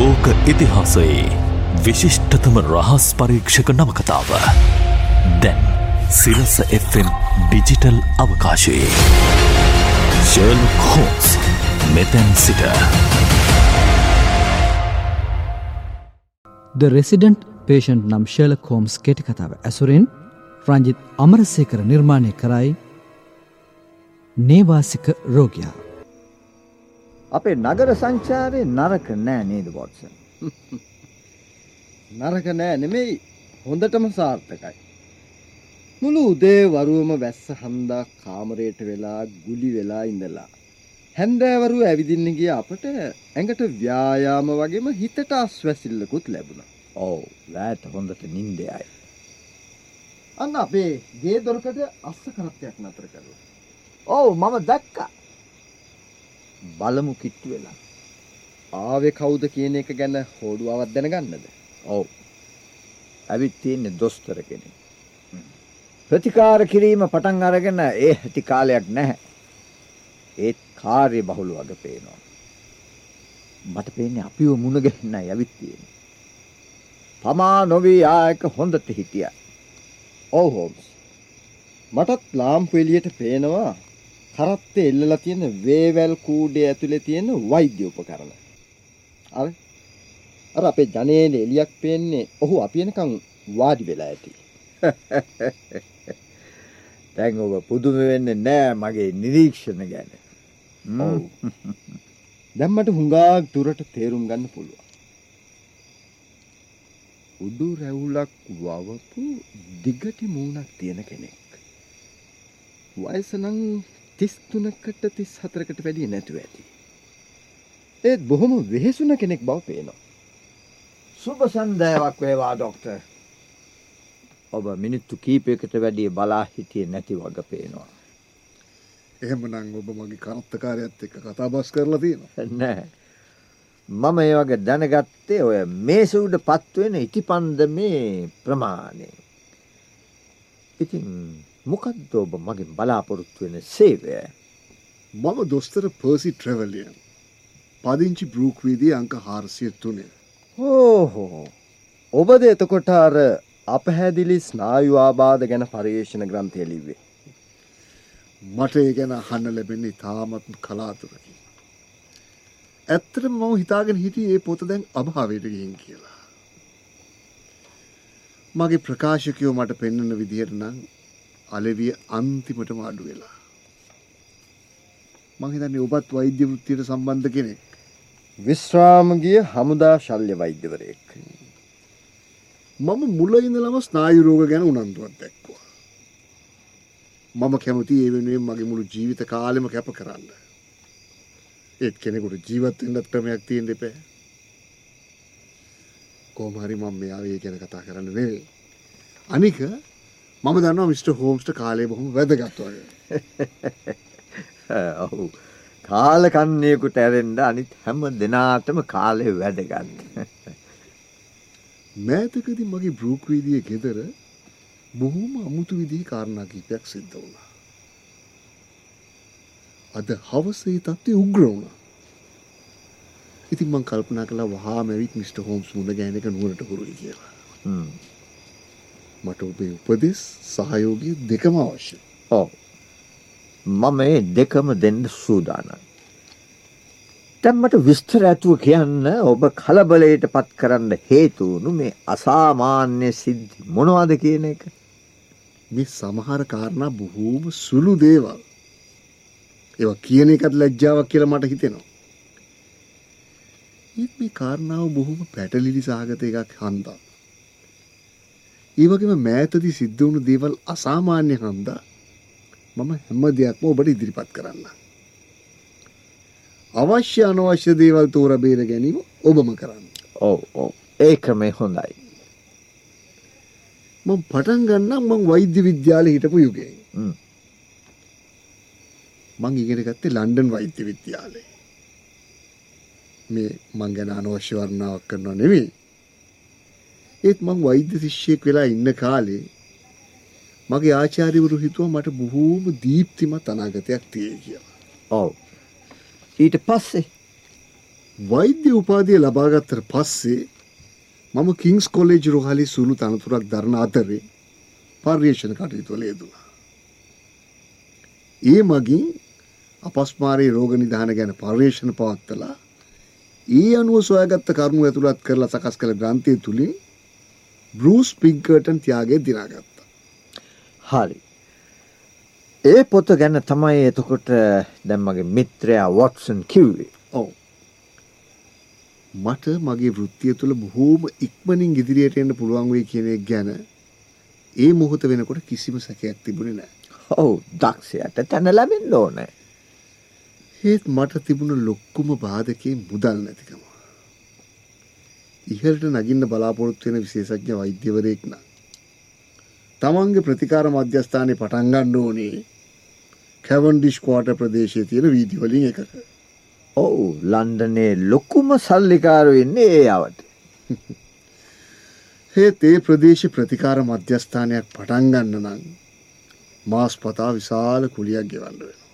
ලෝක ඉතිහාසයේ විශිෂ්ටතම රහස් පරීක්ෂක නවකතාව. දැන් සිරස Fම් ඩිජිටල් අවකාශයේ. ශර්ල් හෝස් මෙතැන් සිට. ද රෙසිඩන්ට් පේෂන්ට් නම් ශල කෝම්ස් කෙටි කතාව ඇසුරෙන් රංජිත් අමරසේකර නිර්මාණය කරයි නේවාසික රෝගයා. අපේ නගර සංචාරය නරක නෑ නේද වොටසන්. නරක නෑ නෙමෙයි හොඳටම සාර්ථකයි. මුළු උදේ වරුවම වැස්ස හන්දා කාමරයට වෙලා ගුලි වෙලා ඉඳලා. හැන්දෑවරු ඇවිදින්න ගිය අපට ඇඟට ව්‍යායාම වගේම හිතට අස්වැසිල්ලකුත් ලැබුණ. ඔව් රෑට හොඳට නින්දයයි. අන්න අපේ ගේ දොරකට අස්ස කරත්තයක් නතර කරුව. ඔව් මම දැක්කා. බලමු කිට්ටු වෙලා. ආවෙ කවුද කියන එක ගැන හෝඩුවාවත් දැනගන්නද. ඔව්. ඇවිත් තියෙන්නේ දොස්තර කෙනෙක්. ප්‍රතිකාර කිරීම පටන් අරගෙන ඒ හැටි කාලයක් නැහැ. ඒත් කාර්ය බහුල වගේ පේනවා. මට පේන්නේ අපිව මුණ ගැහෙන්නයි ඇවිත් තියෙන්නේ. තමා නොවී ආයක හොඳට හිටියා. ඔව් හෝම්ස්. මටත් ලාම්පු එළියට පේනවා කරත්තේ එල්ලලා තියෙන වේවැල් කූඩේ ඇතුලේ තියෙන වෛද්‍ය උපකරණ. අර අර අපේ ජනේල එලියක් පේන්නේ ඔහු අපි එනකන් වාඩි වෙලා ඇති. දැන් ඔබ පුදුම වෙන්නේ නෑ මගේ නිරීක්ෂණ ගැන. දැන් මට හුඟක් දුරට තේරුම් ගන්න පුළුවන්. උඩු රැවුලක් වවපු දිගටි මූණක් තියෙන කෙනෙක්. වයස නම් 33කට 34කට වැඩිය නැතුව ඇති. ඒත් බොහොම වෙහෙසුන කෙනෙක් බව පේනවා. සුබ සන්දෑවක් වේවා ඩොක්ටර්. ඔබ මිනිත්තු කීපයකට වැඩිය බලා හිටියේ නැති වග පේනවා. එහෙමනම් ඔබ මගේ කරත්තකාරයත් එක්ක කතාබස් කරලා තියෙනවා. නෑ. මම ඒ වගේ දැනගත්තේ ඔය මේස උඩ පත්වෙන ඉටිපන්දමේ ප්‍රමාණය. ඉතින් මොකක්ද ඔබ මගෙන් බලාපොරොත්තු වෙන සේවය? මම දොස්තර පර්සි ට්‍රැවලියන්. පදිංචි බ්‍රූක් වීදී අංක 403. ඕහෝ. ඔබද එතකොට අර අපහැදිලි ස්නායු ආබාධ ගැන පර්යේෂණ ග්‍රන්ථය ලිව්වේ. මට ඒ ගැන අහන්න ලැබෙන්නේ තාමත් කලාතුරකින්. ඇත්තටම මම හිතාගෙන හිටියේ ඒ පොත දැන් අභාවයට ගිහින් කියලා. මගේ ප්‍රකාශකයෝ මට පෙන්වන විදිහට නම් අලෙවිය අන්තිමටම අඩු වෙලා. මං හිතන්නේ ඔබත් වෛද්‍ය වෘත්තියට සම්බන්ධ කෙනෙක්. විශ්‍රාමගිය හමුදා ශල්්‍ය වෛද්‍යවරයෙක්. මම මුල ඉඳලම ස්නායු රෝග ගැන උනන්දුවක් දැක්වුවා. මම කැමති ඒ වෙනුවෙන් මගේ මුළු ජීවිත කාලෙම කැප කරන්න. ඒත් කෙනෙකුට ජීවත් වෙන්නත් ක්‍රමයක් තියෙන්න එපා. කොහොම හරි මම මෙයාව ඒ ගැන කතා කරන්න නෙවෙයි. අනික මම දන්නවා මිස්ටර් හෝම්ස්ට කාලය බොහොම වැදගත් වගේ. ඔව්. කාල කන්නේකට ඇරෙන්න අනිත් හැම දෙනාටම කාලය වැදගත්. මෑතකදී මගේ බ්‍රූක් වීදියේ ගෙදර බොහොම අමුතු විදිහේ කාරණා කිහිපයක් සිද්ධ වුණා. අද හවස තත්ත්වය උග්‍ර වුණා. ඉතින් මං කල්පනා කළා වහාම ඇවිත් මිස්ටර් හෝම්ස් මුණ ගැහෙන එක නුවරට හුරුයි කියලා. හ්ම්. මට ඔබේ උපදෙස් සහයෝගය දෙකම අවශ්‍යයි. ඔව්. මම මේ දෙකම දෙන්න සූදානම්යි. දැන් මට විස්තර ඇතුව කියන්න ඔබ කලබලයට පත් කරන්න හේතු වුණු මේ අසාමාන්‍ය සිද්ධි මොනවද කියන එක? මේ සමහර කාරණා බොහෝම සුළු දේවල්. ඒවා කියන එකත් ලැජ්ජාවක් කියලා මට හිතෙනවා. ඒත් මේ කාරණාව බොහොම පැටලිලි සහගත එකක් හන්දා. ඒ වගේම මෑතදී සිද්ධ වුණු දේවල් අසාමාන්‍ය හන්දා මම හැම දෙයක්ම ඔබට ඉදිරිපත් කරන්න. අවශ්‍ය අනවශ්‍ය දේවල් තෝර බේර ගැනීම ඔබම කරන්න. ඔව් ඔව් ඒකම හොඳයි. මම පටන් ගන්නම් මං වෛද්‍ය විද්‍යාලේ හිටපු යුගයේ. මං ඉගෙන ගත්තේ ලන්ඩන් වෛද්‍ය විද්‍යාලේ. මේ මං ගැන අනවශ්‍ය වර්ණාවක් කරනවා නෙවෙයි. ඒත් මං වෛද්‍ය ශිෂ්‍යයෙක් වෙලා ඉන්න කාලේ මගේ ආචාර්යවරු හිතුවා මට බොහෝම දීප්තිමත් අනාගතයක් තියෙයි කියලා. ඔව්. ඊට පස්සේ වෛද්‍ය උපාදිය ලබාගත්තට පස්සේ මම කිංස් කොලේජ් රෝහලි සුළු තනතුරක් දරන අතරේ පර්යේෂණ කටයුතුවල යෙදුණා. ඒ මගින් අපස්මාරී රෝග නිධාන ගැන පර්යේෂණ පවත්තලා ඒ අනුව සොයාගත්ත කරුණු ඇතුළත් කරලා සකස් කළ ග්‍රන්ථය තුළින් බෘස් පිංකර්ටන් තියාගේ දිනාගත්තා. හරි. ඒ පොත ගැන තමයි එතකොට දැම්මගේ මිත්‍රයා වොට්සන් කිව්වේ. ඔව්. මට මගේ වෘත්තිය තුළ බොහෝම ඉක්මනින් ඉදිරියට එන්න පුළුවන් වෙයි කියන එක ගැන ඒ මොහොත වෙනකොට කිසිම සැකයක් තිබුණේ නැහැ. ඔව් දක්ෂයට තැන ලැබෙන්න ඕනේ. ඒත් මට තිබුණ ලොක්කුම බාධකේ මුදල් නැතිකම. ඉහළට නගින්න බලාපොරොත්තු වෙන විශේෂඥ වෛද්‍යවරයෙක් නම් තමන්ගේ ප්‍රතිකාර මධ්‍යස්ථානයේ පටන් ගන්න ඕනේ කැවන්ඩිෂ් ක්වාටර් ප්‍රදේශයේ තියෙන වීදි වලින් එකක. ඔව් ලන්ඩනේ ලොකුම සල්ලිකාරු ඉන්නේ ඒ අවට. ඒත් ඒ ප්‍රදේශ ප්‍රතිකාර මධ්‍යස්ථානයක් පටන් ගන්න නම් මාස් පතා විශාල කුලියක් ගෙවන්න වෙනවා.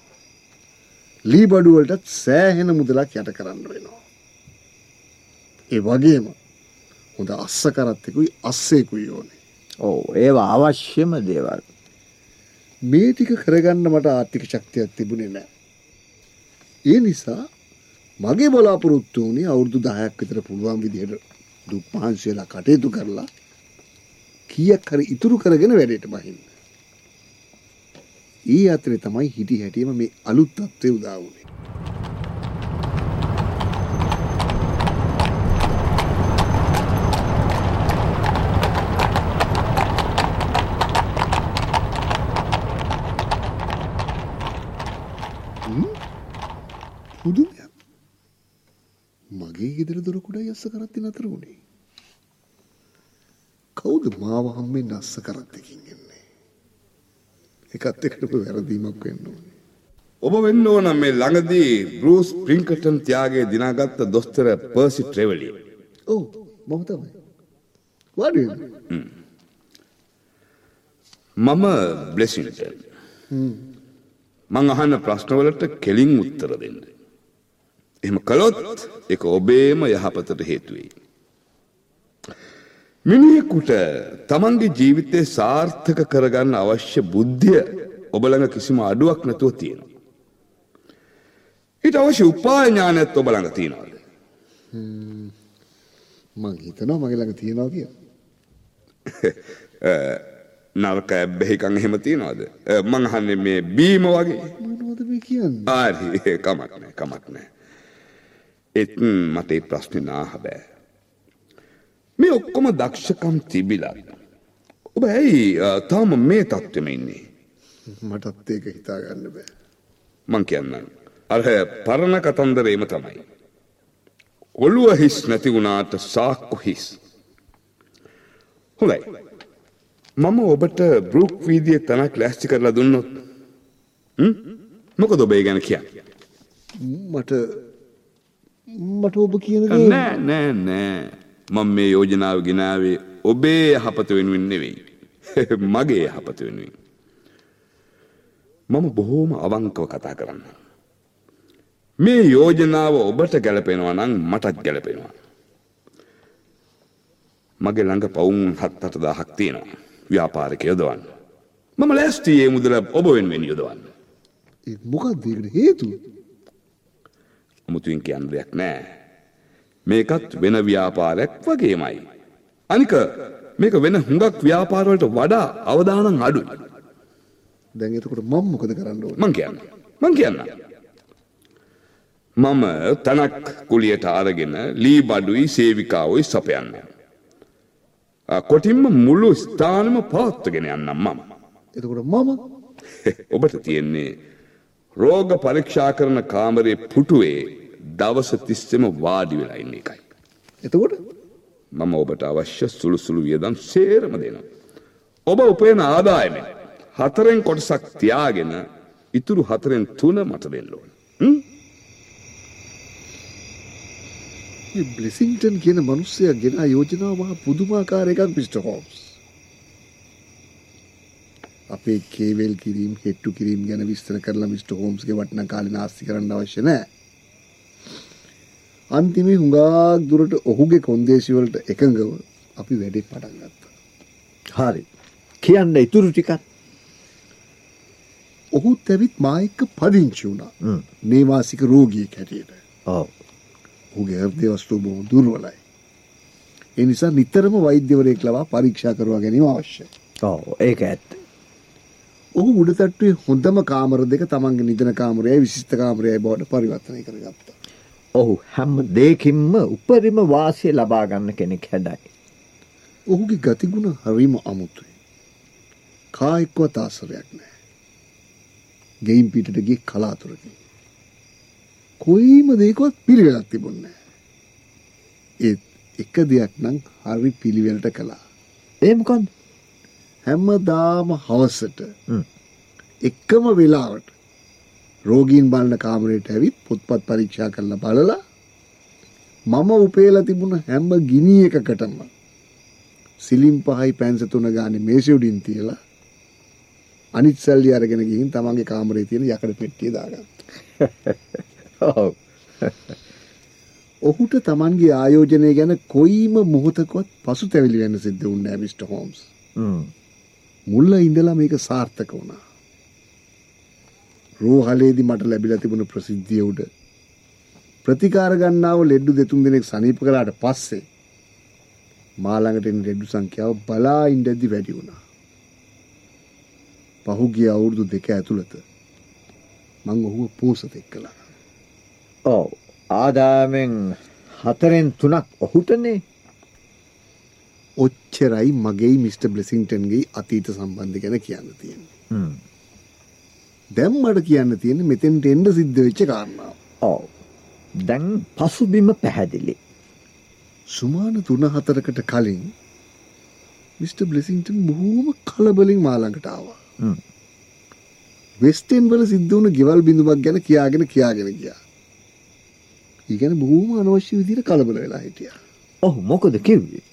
ලී බඩුවලටත් සෑහෙන මුදලක් යට කරන්න වෙනවා. ඒ වගේම හොඳ අස්ස කරත්තෙකුයි අස්සෙකුයි ඕනේ. ඔව් ඒවා අවශ්‍යම දේවල්. මේ ටික කරගන්න මට ආර්ථික ශක්තියක් තිබුණේ නෑ. ඒ නිසා මගේ බලාපොරොත්තු වුණේ අවුරුදු දහයක් විතර පුළුවන් විදිහට දුක් මහන්සි වෙලා කටයුතු කරලා කීයක් හරි ඉතුරු කරගෙන වැඩේට බහින්න. ඒ අතරේ තමයි හිටි හැටියම මේ අලුත් තත්ත්වය උදා වුණේ. පුදුමයක්. මගේ ගෙදර දොර කුඩයි අස්ස කරත්ති නතර වුණේ. කවුද මාව හම්බෙන් අස්ස කරත්තකින් එන්නේ. එකත් එකට වැරදීමක් වෙන්න ඕනේ. ඔබ වෙන්න ඕන මේ ළඟදී බෘස් ප්‍රින්කටන් ත්‍යාගේ දිනාගත්ත දොස්තර පර්සි ට්‍රෙවලි. ඔව් මම තමයි. වාඩි. මම බ්ලෙසින්ටන්. මං අහන්න ප්‍රශ්නවලට කෙලින් උත්තර දෙන්න. එහෙම කළොත් එක ඔබේම යහපතට හේතුවෙයි. මිනිහෙකුට තමන්ගේ ජීවිතය සාර්ථක කරගන්න අවශ්‍ය බුද්ධිය ඔබළඟ කිසිම අඩුවක් නැතුව තියෙනවා. ඊට අවශ්‍ය උපාය ඥානයත් ඔබ ළඟ තියෙනවාද? මං හිතනවා මගේ ළඟ තියනවා කියලා. නරක ඇබ්බැහිකන් එහෙම තියනවාද? මං අහන්නේ මේ බීම වගේ. මොනවද මේ කියන්නේ? හරි කමක් නැහැ කමක් නැහැ. ඒත් ඒ ප්‍රශ්නේ නාහ බෑ. මේ ඔක්කොම දක්ෂකම් තිබිලත් ඔබ ඇයි තාම මේ තත්ත්වෙම ඉන්නේ? මටත් ඒක හිතා ගන්න බෑ. මං කියන්නම්. අර පරණ කතන්දරේම තමයි. ඔළුව හිස් නැති වුණාට සාක්කු හිස්. හොඳයි. මම ඔබට බෘක් වීදියේ තැනක් ලෑස්ති කරලා දුන්නොත්? මොකද ඔබ ගැන කියන්නේ? මට මට ඔබ කියන නෑ නෑ නෑ. මම මේ යෝජනාව ගෙනාවේ ඔබේ යහපත වෙනුවෙන් නෙවෙයි. මගේ යහපත වෙනුවෙන්. මම බොහෝම අවංකව කතා කරන්න. මේ යෝජනාව ඔබට ගැලපෙනවා නම් මටත් ගැලපෙනවා. මගේ ළඟ පවුම් හත් අට දාහක් තියෙනවා. ව්‍යාපාරික යොදවන්න. මම ලෑස්ති ඒ මුදල ඔබ වෙනුවෙන් යොදවන්න. මොකක්ද ඒකට හේතුව? මුතුවෙන් කියන්න දෙයක් නෑ. මේකත් වෙන ව්‍යාපාරයක් වගේමයි. අනික මේක වෙන හුඟක් ව්‍යාපාරවලට වඩා අවදානම් අඩුයි. දැන් එතකොට මම මොකද කරන්න ඕනේ? මං කියන්න. මං කියන්න. මම තනක් කුලියට අරගෙන ලී බඩුයි සේවිකාවයි සපයන්න. කොටින්ම මුළු ස්ථානම පවත්වගෙන යන්නම් මම. එතකොට මම ඔබට තියෙන්නේ රෝග පරීක්ෂා කරන කාමරේ පුටුවේ දවස තිස්සෙම වාඩි වෙලා ඉන්න එකයි. එතකොට මම ඔබට අවශ්‍ය සුළු සුළු වියදම් සේරම දෙනවා. ඔබ උපයන ආදායමෙන් හතරෙන් කොටසක් තියාගෙන ඉතුරු හතරෙන් තුන මට දෙන්න ඕන. බ්ලෙසින්ටන් කියන මිනිස්සයා ගෙන යෝජනාව මහා පුදුමාකාර එකක් මිස්ටර් හෝම්ස්. අපේ කේවල් කිරීම් හෙට්ටු කිරීම් ගැන විස්තර කරලා මිස්ටර් හෝම්ස්ගේ වටිනා කාලේ නාස්ති කරන්න අවශ්‍ය නැහැ. අන්තිමේ හුඟක් දුරට ඔහුගේ කොන්දේසිවලට එකඟව අපි වැඩි පටන් ගත්තා. හරි. කියන්න ඉතුරු ටිකත්. ඔහුත් ඇවිත් මා එක්ක පදිංචි වුණා. නේවාසික රෝගියෙක් හැටියට. ඔව්. ඔහුගේ හෘදය වස්තුව බොහොම දුර්වලයි. ඒ නිසා නිතරම වෛද්‍යවරයෙක් ලවා පරීක්ෂා කරවා ගැනීම අවශ්‍යයි. ඔව් ඒක ඇත්ත. ඔහු උඩතට්ටුවේ හොඳම කාමර දෙක තමන්ගේ නිදන කාමරයයි විශිෂ්ට කාමරයයි බවට පරිවර්තනය කරගත්තා. ඔහු හැම දෙයකින්ම උපරිම වාසිය ලබා ගන්න කෙනෙක් හැඩයි. ඔහුගේ ගතිගුණ හරිම අමුතුයි. කායෙක්වත් ආසරයක් නෑ. ගෙයින් පිටට ගිය කලාතුරකින්. කොයිම දෙයකවත් පිළිවෙලක් තිබුණේ නෑ. ඒත් එක දෙයක් නම් හරි පිළිවෙලට කළා. ඒ මොකන්ද? හැමදාම හවසට. එකම වෙලාවට රෝගීන් බලන කාමරයට ඇවිත් පොත්පත් පරීක්ෂා කරලා බලලා මම උපේලා තිබුණ හැම ගිනි එකකටම සිලිම් පහයි පැන්ස තුන ගානේ මේසෙ උඩින් තියලා අනිත් සල්ලි අරගෙන ගිහින් තමන්ගේ කාමරේ තියෙන යකඩ පෙට්ටිය දාගත්තා. ඔව්. ඔහුට තමන්ගේ ආයෝජනය ගැන කොයිම මොහොතකවත් පසුතැවිලි වෙන්න සිද්ධ වුණේ නැහැ මිස්ටර් හෝම්ස්. හ්ම්. මුල්ල ඉඳලා මේක සාර්ථක වුණා. රෝහලේදී මට ලැබිලා තිබුණ ප්‍රසිද්ධිය උඩ ප්‍රතිකාර ගන්නාව ලෙඩ්ඩු දෙතුන් දෙනෙක් සනීප කළාට පස්සේ මා ළඟට එන ලෙඩ්ඩු සංඛ්‍යාව බලා ඉඳද්දි වැඩි වුණා. පහුගිය අවුරුදු දෙක ඇතුළත මං ඔහුව පෝසතෙක් කළා. ඔව්. ආදායමෙන් හතරෙන් තුනක් ඔහුටනේ. ඔච්චරයි මගේ මිස්ටර් බ්ලෙසින්ටන්ගේ අතීත සම්බන්ධ ගැන කියන්න තියෙන්නේ. හ්ම්. දැන් මට කියන්න තියෙන්නේ මෙතෙන්ට එන්න සිද්ධ වෙච්ච කාරණාව. ඔව්. දැන් පසුබිම පැහැදිලි. සුමාන තුන හතරකට කලින් මිට. බ්ලෙසින්ටන් බොහෝම කලබලින් මාළඟට ආවා. වෙස්ටෙන් වල සිද්ධ වුණ ගෙවල් බිඳුවක් ගැන කියාගෙන කියාගෙන ගියා. ඉගැන බොහෝම අනවශ්‍ය විදිහට කලබල වෙලා හිටියා. ඔහු මොකද කිව්වේ?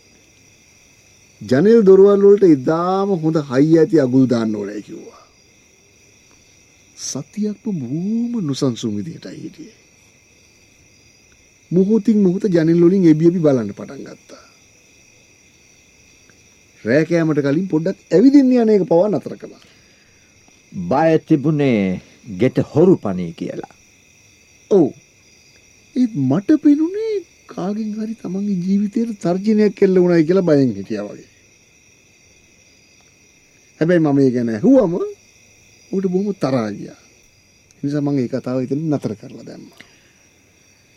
ජනෙල් දොරවල් වලට ඉතාම හොඳ හයි ඇති අගුල් දාන්න ඕනයි කිව්වා. සතියක්ම බොහෝම නොසන්සුන් විදිහටයි හිටියේ. මොහොතින් මොහොත ජනෙල් වලින් එබි එබි බලන්න පටන් ගත්තා. රෑ කෑමට කලින් පොඩ්ඩක් ඇවිදින්න යන එක පවා නතර කළා. බය තිබුණේ ගෙට හොරු පණී කියලා. ඔව්. ඒත් මට පෙනුනේ කාගෙන් හරි තමන්ගේ ජීවිතයට තර්ජනයක් එල්ල වුණයි කියලා බයෙන් හිටියා වගේ. හැබැයි මම ඒ ගැන ඇහුවම ඌට බොහොම තරහා ගියා. ඒ නිසා මම ඒ කතාව එතන නතර කරලා දැම්මා.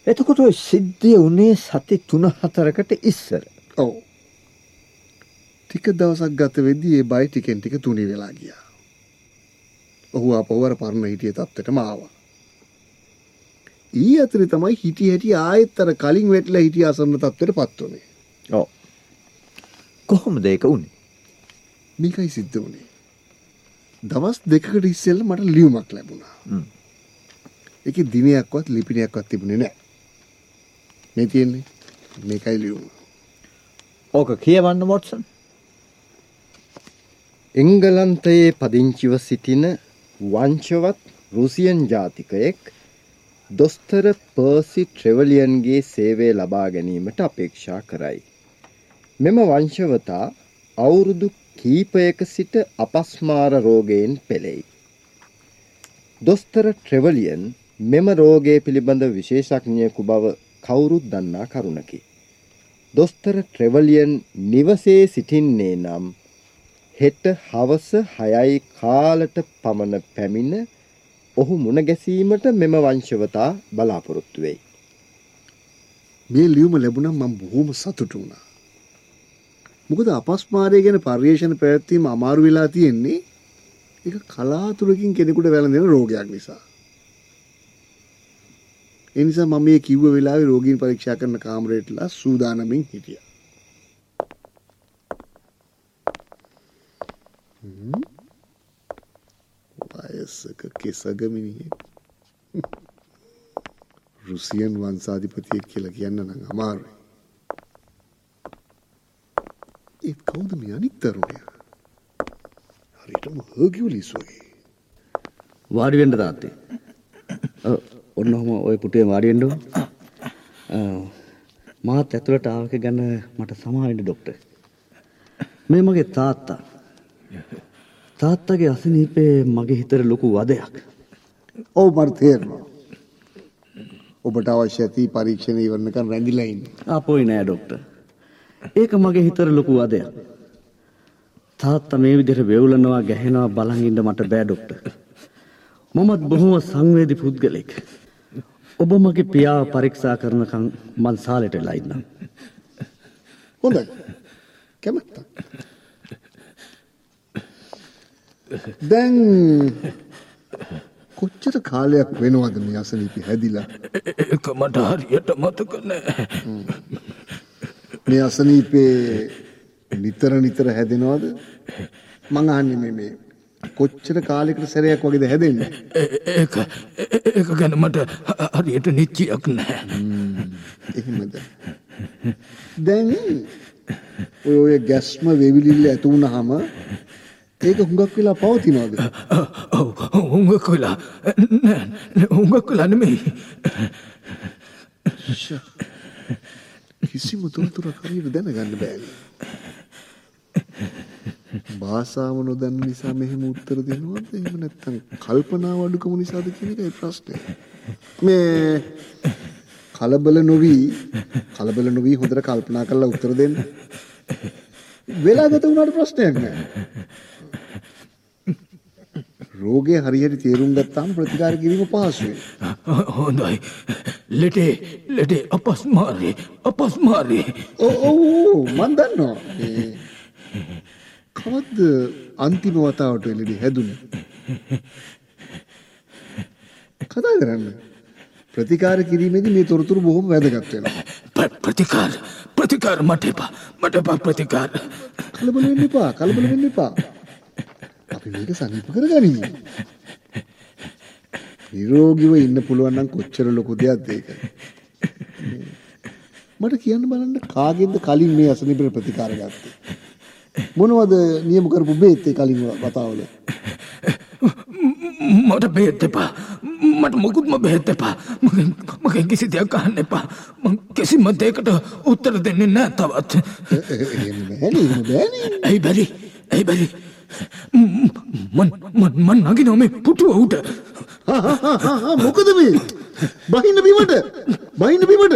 එතකොට ඔය සිද්ධිය උනේ සති 3-4කට ඉස්සර. ඔව්. ටික දවසක් ගත වෙද්දී ඒ බය ටිකෙන් ටික තුනී වෙලා ගියා. ඔහු ආපහු අර පරණ හිටිය තත්ත්වයටම ආවා. ඊ අතරේ තමයි හිටි හැටි ආයෙත් අර කලින් වැටලා හිටිය අසරණ තත්ත්වයටපත් උනේ. ඔව්. කොහොමද ඒක උනේ? මේකයි සිද්ධ වුණේ. දවස් දෙකකට ඉස්සෙල්ල මට ලියුමක් ලැබුණා. ඒකේ දිනයක්වත් ලිපිනයක්වත් තිබුණේ නැහැ. මේ තියෙන්නේ මේකයි ලියුම. ඕක කියවන්න වොට්සන්. එංගලන්තයේ පදිංචිව සිටින වංශවත් රුසියන් ජාතිකයෙක් දොස්තර පර්සි ට්‍රෙවලියන්ගේ සේවය ලබා ගැනීමට අපේක්ෂා කරයි. මෙම වංශවතා අවුරුදු කීපයක සිට අපස්මාර රෝගයෙන් පෙළෙයි. දොස්තර ට්‍රෙවලියන් මෙම රෝගය පිළිබඳ විශේෂඥයෙකු බව කවුරුත් දන්නා කරුණකි. දොස්තර ට්‍රෙවලියන් නිවසේ සිටින්නේ නම් හෙට හවස හයයි කාලට පමණ පැමිණ ඔහු මුණ ගැසීමට මෙම වංශවතා බලාපොරොත්තු වෙයි. මේ ලියුම ලැබුණම් මම බොහොම සතුටු වුණා. මොකද අපස්මාරය ගැන පර්යේෂණ පැවැත්වීම අමාරු වෙලා තියෙන්නේ ඒක කලාතුරකින් කෙනෙකුට වැළඳෙන රෝගයක් නිසා. ඒ නිසා මම මේ කිව්ව වෙලාවේ රෝගීන් පරීක්ෂා කරන කාමරයටලා සූදානමින් හිටියා. හ්ම්. වයසක කෙසගමිනිහෙක්. රුසියන් වංශාධිපතියෙක් කියලා කියන්න නම් අමාරුයි. ඒත් කවුද මේ අනික් තරුණයා? හරියටම හර්කියුලිස් වගේ. වාඩි වෙන්න තාත්තේ. ඔන්න ඔහම ওই පුටුවේ වාඩි වෙන්න ඕන. මාත් ඇතුළට ආවක ගැන මට සමාවෙන්ට ඩොක්ට. මේ මගේ තාත්තා. තාත්තගේ අසනීපේ මගේ හිතර ලොකු වදයක්. ඔව් මට තේරෙනවා. ඔබට අවශ්‍ය ඇති පරීක්ෂණ ඉවරනකම් රැඳිලා ඉන්න. අපොයි නෑ ඩොක්ට. ඒක මගේ හිතර ලොකු වදයක්. තාත්තා මේ විදිහට වෙවුලනවා ගැහෙනවා බලන් ඉන්න මට බෑ ඩොක්ට. මමත් බොහොම සංවේදී පුද්ගලෙක්. ඔබ මගේ පියාව පරීක්ෂා කරනකම් මං සාලෙට වෙලා ඉන්නම්. හොඳයි. කැමැත්තා. දැන් කොච්චර කාලයක් වෙනවද මේ අසනීපි හැදිලා? ඒක මට හරියට මතක නෑ. මේ අසනීපේ නිතර නිතර හැදෙනවද? මං අහන්නේ මේ මේ කොච්චර කාලයකට සැරයක් වගේද හැදෙන්නේ? ඒක ඒක ගැන මට හරියට නිච්චියක් නෑ. එහෙමද? දැන් ඔය ඔය ගැස්ම වෙවිලිල්ල ඇති වුනහම ඒක හුඟක් වෙලා පවතිනවද? ඔව් හුඟක් වෙලා නෑ හුඟක් වෙලා නෙමෙයි. කිසිම තොරතුරක් හරියට දැනගන්න බෑනේ. භාෂාව නොදන්න නිසා මෙහෙම උත්තර දෙනවද? එහෙම නැත්නම් කල්පනාව අඩුකම නිසාද කියන එකයි ප්‍රශ්නේ. මේ කලබල නොවි කලබල නොවි හොඳට කල්පනා කරලා උත්තර දෙන්න. වෙලා ගත වුණාට ප්‍රශ්නයක් නෑ. රෝගය හරියට තේරුම් ගත්තාම ප්‍රතිකාර කිරීම පහසුයි. හොඳයි. ලෙටේ ලෙටේ අපස්මාරේ අපස්මාරේ. ඔව් මන් දන්නවා. කවද්ද අන්තිම වතාවට එළිදි හැදුනේ? කතා කරන්න. ප්‍රතිකාර කිරීමේදී මේ තොරතුරු බොහොම වැදගත් වෙනවා. ප්‍රතිකාර ප්‍රතිකාර මට එපා මට එපා ප්‍රතිකාර. කලබල වෙන්න එපා. කලබල වෙන්න එපා. අපි මේක සනීප කරගනිමු. නිරෝගීව ඉන්න පුළුවන් නම් කොච්චර ලොකු දෙයක්ද ඒක. මට කියන්න බලන්න කාගෙන්ද කලින් මේ අසනීපේ ප්‍රතිකාර ගත්තේ? මොනවද නියම කරපු බේත් ඒ කලින් වතාවල? මට බේත් එපා. මට මොකුත්ම බේත් එපා. මගෙන් කිසි දෙයක් අහන්න එපා. මං කිසිම දෙයකට උත්තර දෙන්නේ නැහැ තවත්. එහෙම බෑනේ එහෙම බෑනේ. ඇයි බැරි? ඇයි බැරි? මන් මන් මන් නගිනවා මේ පුටුව උඩ. මොකද මේ? බහින්න බිමට. බහින්න බිමට.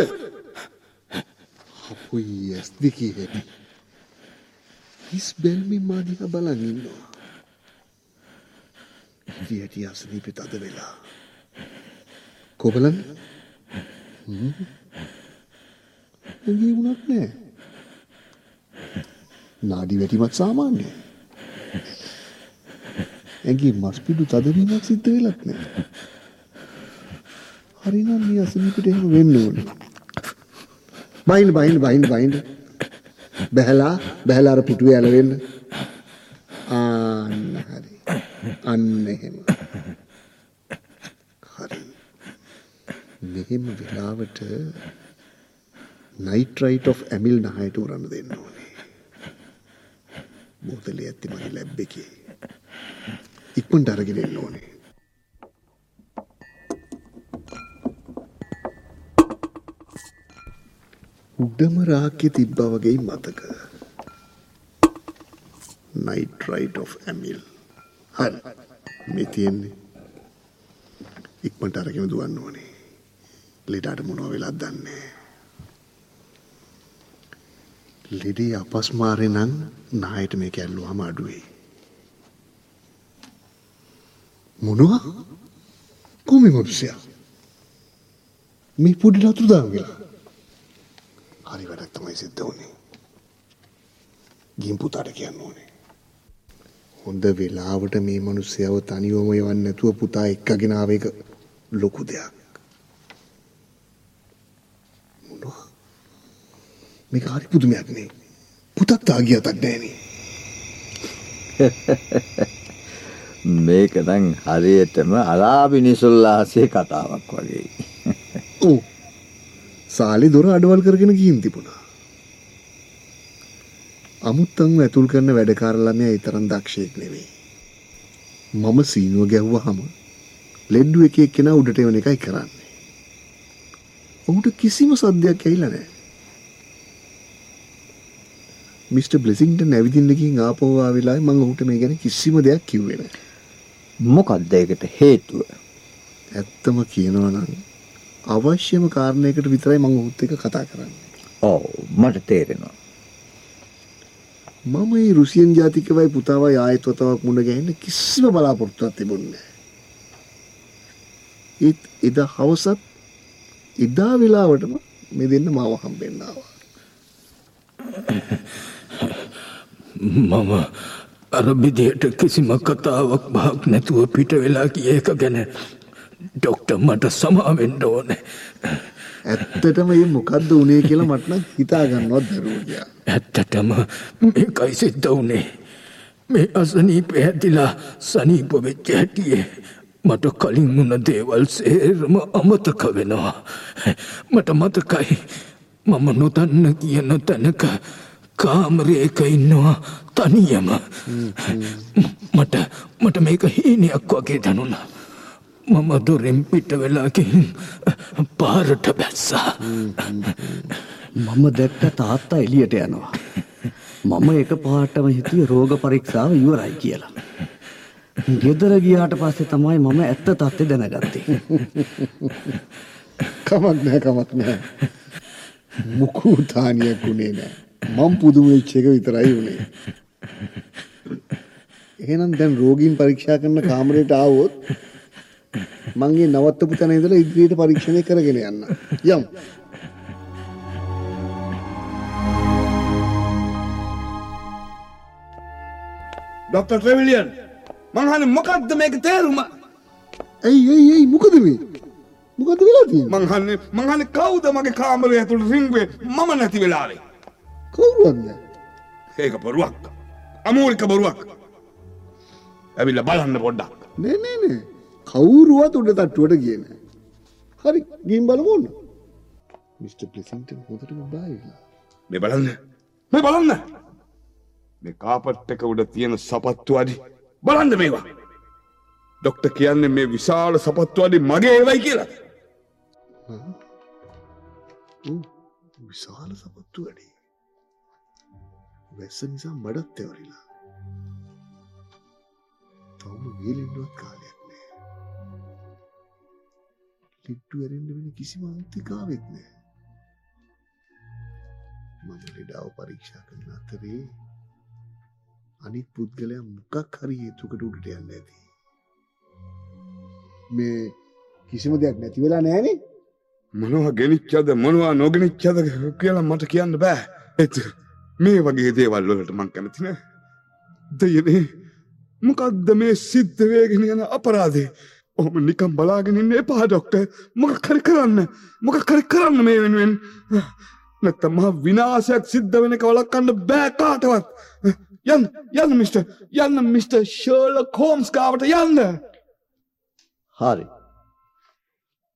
අපොයි ඇස් දෙකේ හැටි. හිස් බැල්මෙන් මා දිහා බලන් ඉන්නවා. ඉති ඇටි අසනීපෙ තද වෙලා. කොබලන්? හ්ම්. ඇඟේ වුණත් නෑ. නාඩි වැටිමත් සාමාන්‍යයි. ඇඟේ මස්පිඩු තදවීමක් සිද්ධ වෙලත් නෑ. හරිනම් මේ අසනීපෙට එහෙම වෙන්න ඕනේ. බයින් බයින් බයින් බයින් බැහැලා බැහැලා අර පුටුවේ ඇලවෙන්න. ආන්න හරි. අන්න එහෙම. හරි. මෙහෙම වෙලාවට නයිට්‍රයිට් ඔෆ් ඇමිල් නහයට උරන්න දෙන්න ඕනේ. බෝතලේ ඇත්ති මගේ ලැබ් එකේ. ඉක්මනට අරගෙන එන්න ඕනේ. උඩම රාක්‍ය තිබ්බා වගේ මතක. Nitrite of amyl. හරි. මේ තියෙන්නේ. ඉක්මනට අරගෙන දුවන්න ඕනේ. ලෙඩට මොනව වෙලක් දන්නේ ලෙඩේ අපස්මාරේ නම් නායට මේක ඇල්ලුවාම අඩුවේ. මොනවා? කොමි මිනිසයා. මේ පොඩි ලතුරු දාන් වෙලා. හරි වැඩක් තමයි සිද්ධ වුණේ. ගින් පුතාට කියන්න ඕනේ. හොඳ වෙලාවට මේ මිනිස්සයව තනිවම යවන්න නැතුව පුතා එක්කගෙන ආව එක ලොකු දෙයක්. මොනවා? මේක හරි පුදුමයක් නේ. පුතත් තාගියතක් නෑනේ. මේක නම් හරියටම අරාබි නිසුල්ලාසේ කතාවක් වගේ. ඔව්. සාලි දොර අඩවල් කරගෙන ගිහින් තිබුණා. අමුත්තන්ව ඇතුල් කරන වැඩකාර ළමයා ඒ තරම් දක්ෂයෙක් නෙවෙයි. මම සීනුව ගැහුවාම ලෙඩ්ඩු එක එක්කෙනා උඩට එවන එකයි කරන්නේ. ඔහුට කිසිම සද්‍යයක් ඇහිලා නැහැ. මිස්ටර් බ්ලෙසින්ග්ටන් ඇවිදින්නකින් ආපහු වෙලාවේ මම ඔහුට මේ ගැන කිසිම දෙයක් කිව්වේ නැහැ. මොකක්ද ඒකට හේතුව? ඇත්තම කියනවා නම් අවශ්‍යම කාරණයකට විතරයි මම ඔහුත් එක්ක කතා කරන්නේ. ඔව් මට තේරෙනවා. මම මේ රුසියන් ජාතිකවයි පුතාවයි ආයෙත් වතාවක් මුණ ගැහෙන්න කිසිම බලාපොරොත්තුවක් තිබුණේ නැහැ. ඒත් එදා හවසත් එදා වෙලාවටම මේ දෙන්න මාව හම්බෙන්න ආවා. මම අර විදියට කිසිම කතාවක් බහක් නැතුව පිට වෙලා ගිය එක ගැන ඩොක්ටර් මට සමාවෙන්න ඕනේ. ඇත්තටම මේ මොකද්ද උනේ කියලා මට නම් හිතා ගන්නවත් බැරුව ගියා. ඇත්තටම මේකයි සිද්ධ වුනේ. මේ අසනීප ඇතිලා සනීප වෙච්ච හැටියේ මට කලින් වුණ දේවල් සේරම අමතක වෙනවා. මට මතකයි මම නොදන්න කියන තැනක කාමරයක ඉන්නවා තනියම. මට මට මේක හීනයක් වගේ දැනුණා. මම දොරෙන් පිට වෙලා ගිහින් පාරට බැස්සා. මම දැක්ක තාත්තා එළියට යනවා. මම එක පාටම හිතිය රෝග පරීක්ෂාව ඉවරයි කියලා. ගෙදර ගියාට පස්සේ තමයි මම ඇත්ත තත්ත්වය දැනගත්තේ. කමක් නැහැ කමක් නැහැ. මුකු තානියක් උනේ නැහැ. මම පුදුම වෙච්ච එක විතරයි උනේ. එහෙනම් දැන් රෝගීන් පරීක්ෂා කරන කාමරයට ආවොත් මංගේ නවත්තපු තැන ඉඳලා ඉදිරියට පරීක්ෂණය කරගෙන යන්න. යමු. ඩොක්ටර් ට්‍රෙවිලියන් මං අහන්නේ මොකද්ද මේක තේරුම? ඇයි ඇයි ඇයි මොකද මේ? මොකද වෙලා තියෙන්නේ? මං අහන්නේ මං අහන්නේ කවුද මගේ කාමරය ඇතුළට රින්ගුවේ මම නැති වෙලාවේ? කවුරුවක්ද? ඒක බොරුවක්. අමූලික බොරුවක්. ඇවිල්ලා බලන්න පොඩ්ඩක්. නෑ නෑ නෑ. කවුරුවත් උඩ තට්ටුවට ගියේ නෑ. හරි ඕන. මිස්ටර් ප්ලෙසින්ටන් හොඳටම බය වෙලා. මේ බලන්න. මේ බලන්න. මේ කාපට් එක උඩ තියෙන සපත්තු අඩි බලන්න මේවා. ඩොක්ටර් කියන්නේ මේ විශාල සපත්තු අඩි මගේ ඒවයි කියලා. විශාල සපත්තු වැඩි. වැස්ස නිසා මඩත් තෙවරිලා. තවම වේලෙන්නවත් කාලයක් නෑ. ලිට්ටු ඇරෙන්න වෙන කිසිම අන්තිකාවෙක් නෑ. මම ලෙඩාව පරීක්ෂා කරන අතරේ අනිත් පුද්ගලයා මොකක් හරි හේතුකට උඩට යන්න ඇති. මේ කිසිම දෙයක් නැති වෙලා නෑනේ මොනවා ගෙනිච්චද මොනවා නොගෙනිච්චද කියලා මට කියන්න බෑ. ඒත් මේ වගේ දේවල් වලට මං කැමති නෑ. දෙයනේ මොකක්ද මේ සිද්ධ වේගෙන යන අපරාධේ? ඔහොම නිකන් බලාගෙන ඉන්න එපා ඩොක්ටර්. මොකක් හරි කරන්න. මොකක් හරි කරන්න මේ වෙනුවෙන්. නැත්තම් මහා විනාශයක් සිද්ධ වෙන එක වළක්වන්න බෑ කාටවත්. යන්න යන්න මිස්ටර් යන්න මිස්ටර් ෂර්ලොක් හෝම්ස් ගාවට යන්න. හරි.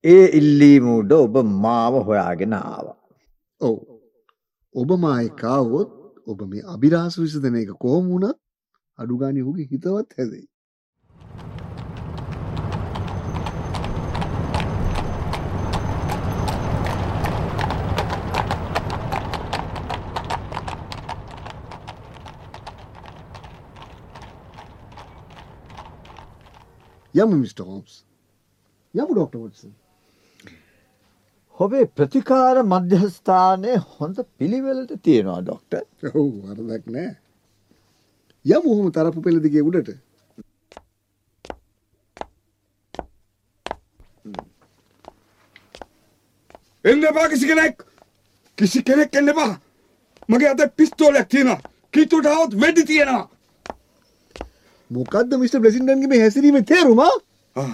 ඒ ඉල්ලීම උඩ ඔබ මාව හොයාගෙන ආවා. ඔව් ඔබ මායකාවොත් ඔබ මේ අභිරහස විසඳන එක කොහොම වුණත් අඩුගානේ ඔහුගේ හිතවත් හැදෙයි. යමු මිස්ටර් හෝම්ස්. යමු ඩොක්ටර් වොට්සන්. ඔබේ ප්‍රතිකාර මධ්‍යස්ථානය හොඳ පිළිවෙලට තියෙනවා ඩොක්ටර්. ඔව් වරදක් නෑ. යමු ඔහොම තරපු පෙළ දිගේ උඩට. එන්න එපා කිසි කෙනෙක්. කිසි කෙනෙක් එන්න එපා. මගේ අත පිස්තෝලයක් තියෙනවා. කිට්ටුට આવොත් වෙඩි තියෙනවා. මොකද්ද මිස්ටර් බ්ලෙසින්ඩන්ගේ මේ හැසිරීමේ තේරුම? ආ,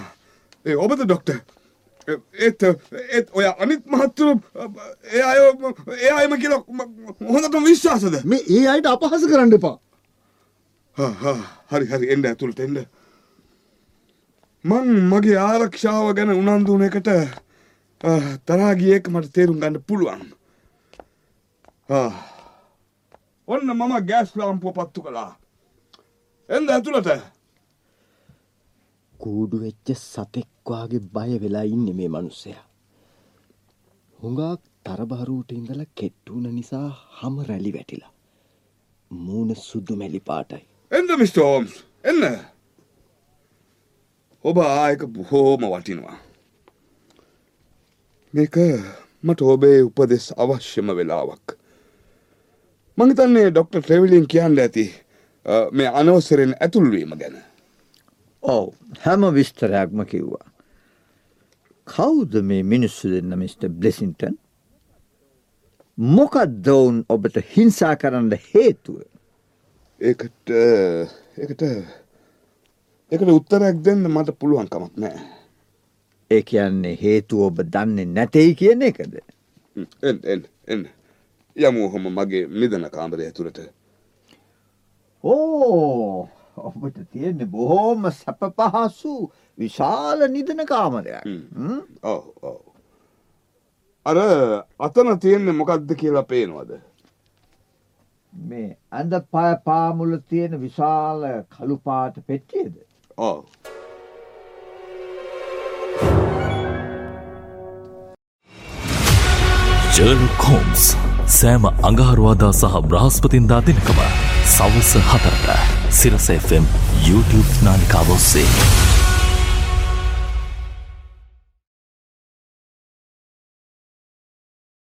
ඒ ඔබද ඩොක්ටර් ඒත් ඒත් ඔය අනිත් මහත්තුරු ඒ අය ඒ අයම කියලා හොඳටම විශ්වාසද? මේ ඒ අයට අපහාස කරන්න එපා. හා, හා, හරි හරි එන්න ඇතුළට එන්න මං මගේ ආරක්ෂාව ගැන උනන්දු වුණ එකට ආ, තරහා ගිය එක මට තේරුම් ගන්න පුළුවන් ආ, ඔන්න මම ගෑස් ලාම්පුව පත්තු කළා එන්න ඇතුළට කූඩු වෙච්ච සතෙක් වාගේ බය වෙලා ඉන්නේ මේ මිනිස්සයා. හුඟක් තරබහරුවට ඉඳලා කෙට්ටුන නිසා හම රැලි වැටිලා. මූුණ සුදු මැලි පාටයි. එන්ද මිට. හෝම්ස් එන්න ඔබ ආයක බොහෝම වටිනවා. මේක මට ඔබේ උපදෙස් අවශ්‍යම වෙලාවක්. මහිතන්නේ ඩොක්ට ට්‍රෙවිලින් කියන්න ඇති අ, මේ අනවසරෙන් ඇතුල්වීම ගැන. ඔව් හැම විස්තරයක්ම කිව්වා. කවුද මේ මිනිස්සු දෙන්න මිට. බ්ලෙසින්ටන් මොකත් දවුන් ඔබට හිංසා කරන්න හේතුව. ඒකට ඒකට එකට උත්තරයක් දෙන්න මට පුළුවන්කමක් නෑ. ඒ කියන්නේ හේතු ඔබ දන්නේ නැතෙයි කියන එකද. එන් එන් එන්න යමුහොම මගේ නිදන කාමරය ඇතුළට. ඕ ඔබට තියෙන්නේ බොහෝම සැප පහසු විශාල නිදන කාමරයක්. ඔව ඔව. අර අතන තියෙන්නේ මොකක්ද කියලා පේනවද. මේ ඇඳ පය පාමුල තියෙන විශාල කළුපාට පෙට්ටියද. ඔව. ෂර්ලොක් හෝම්ස් සෑම අඟහරුවාදා සහ බ්‍රහස්පතින්දා දිනකම සවස හතරට සිරස FM YouTube නාලිකාව ඔස්සේ.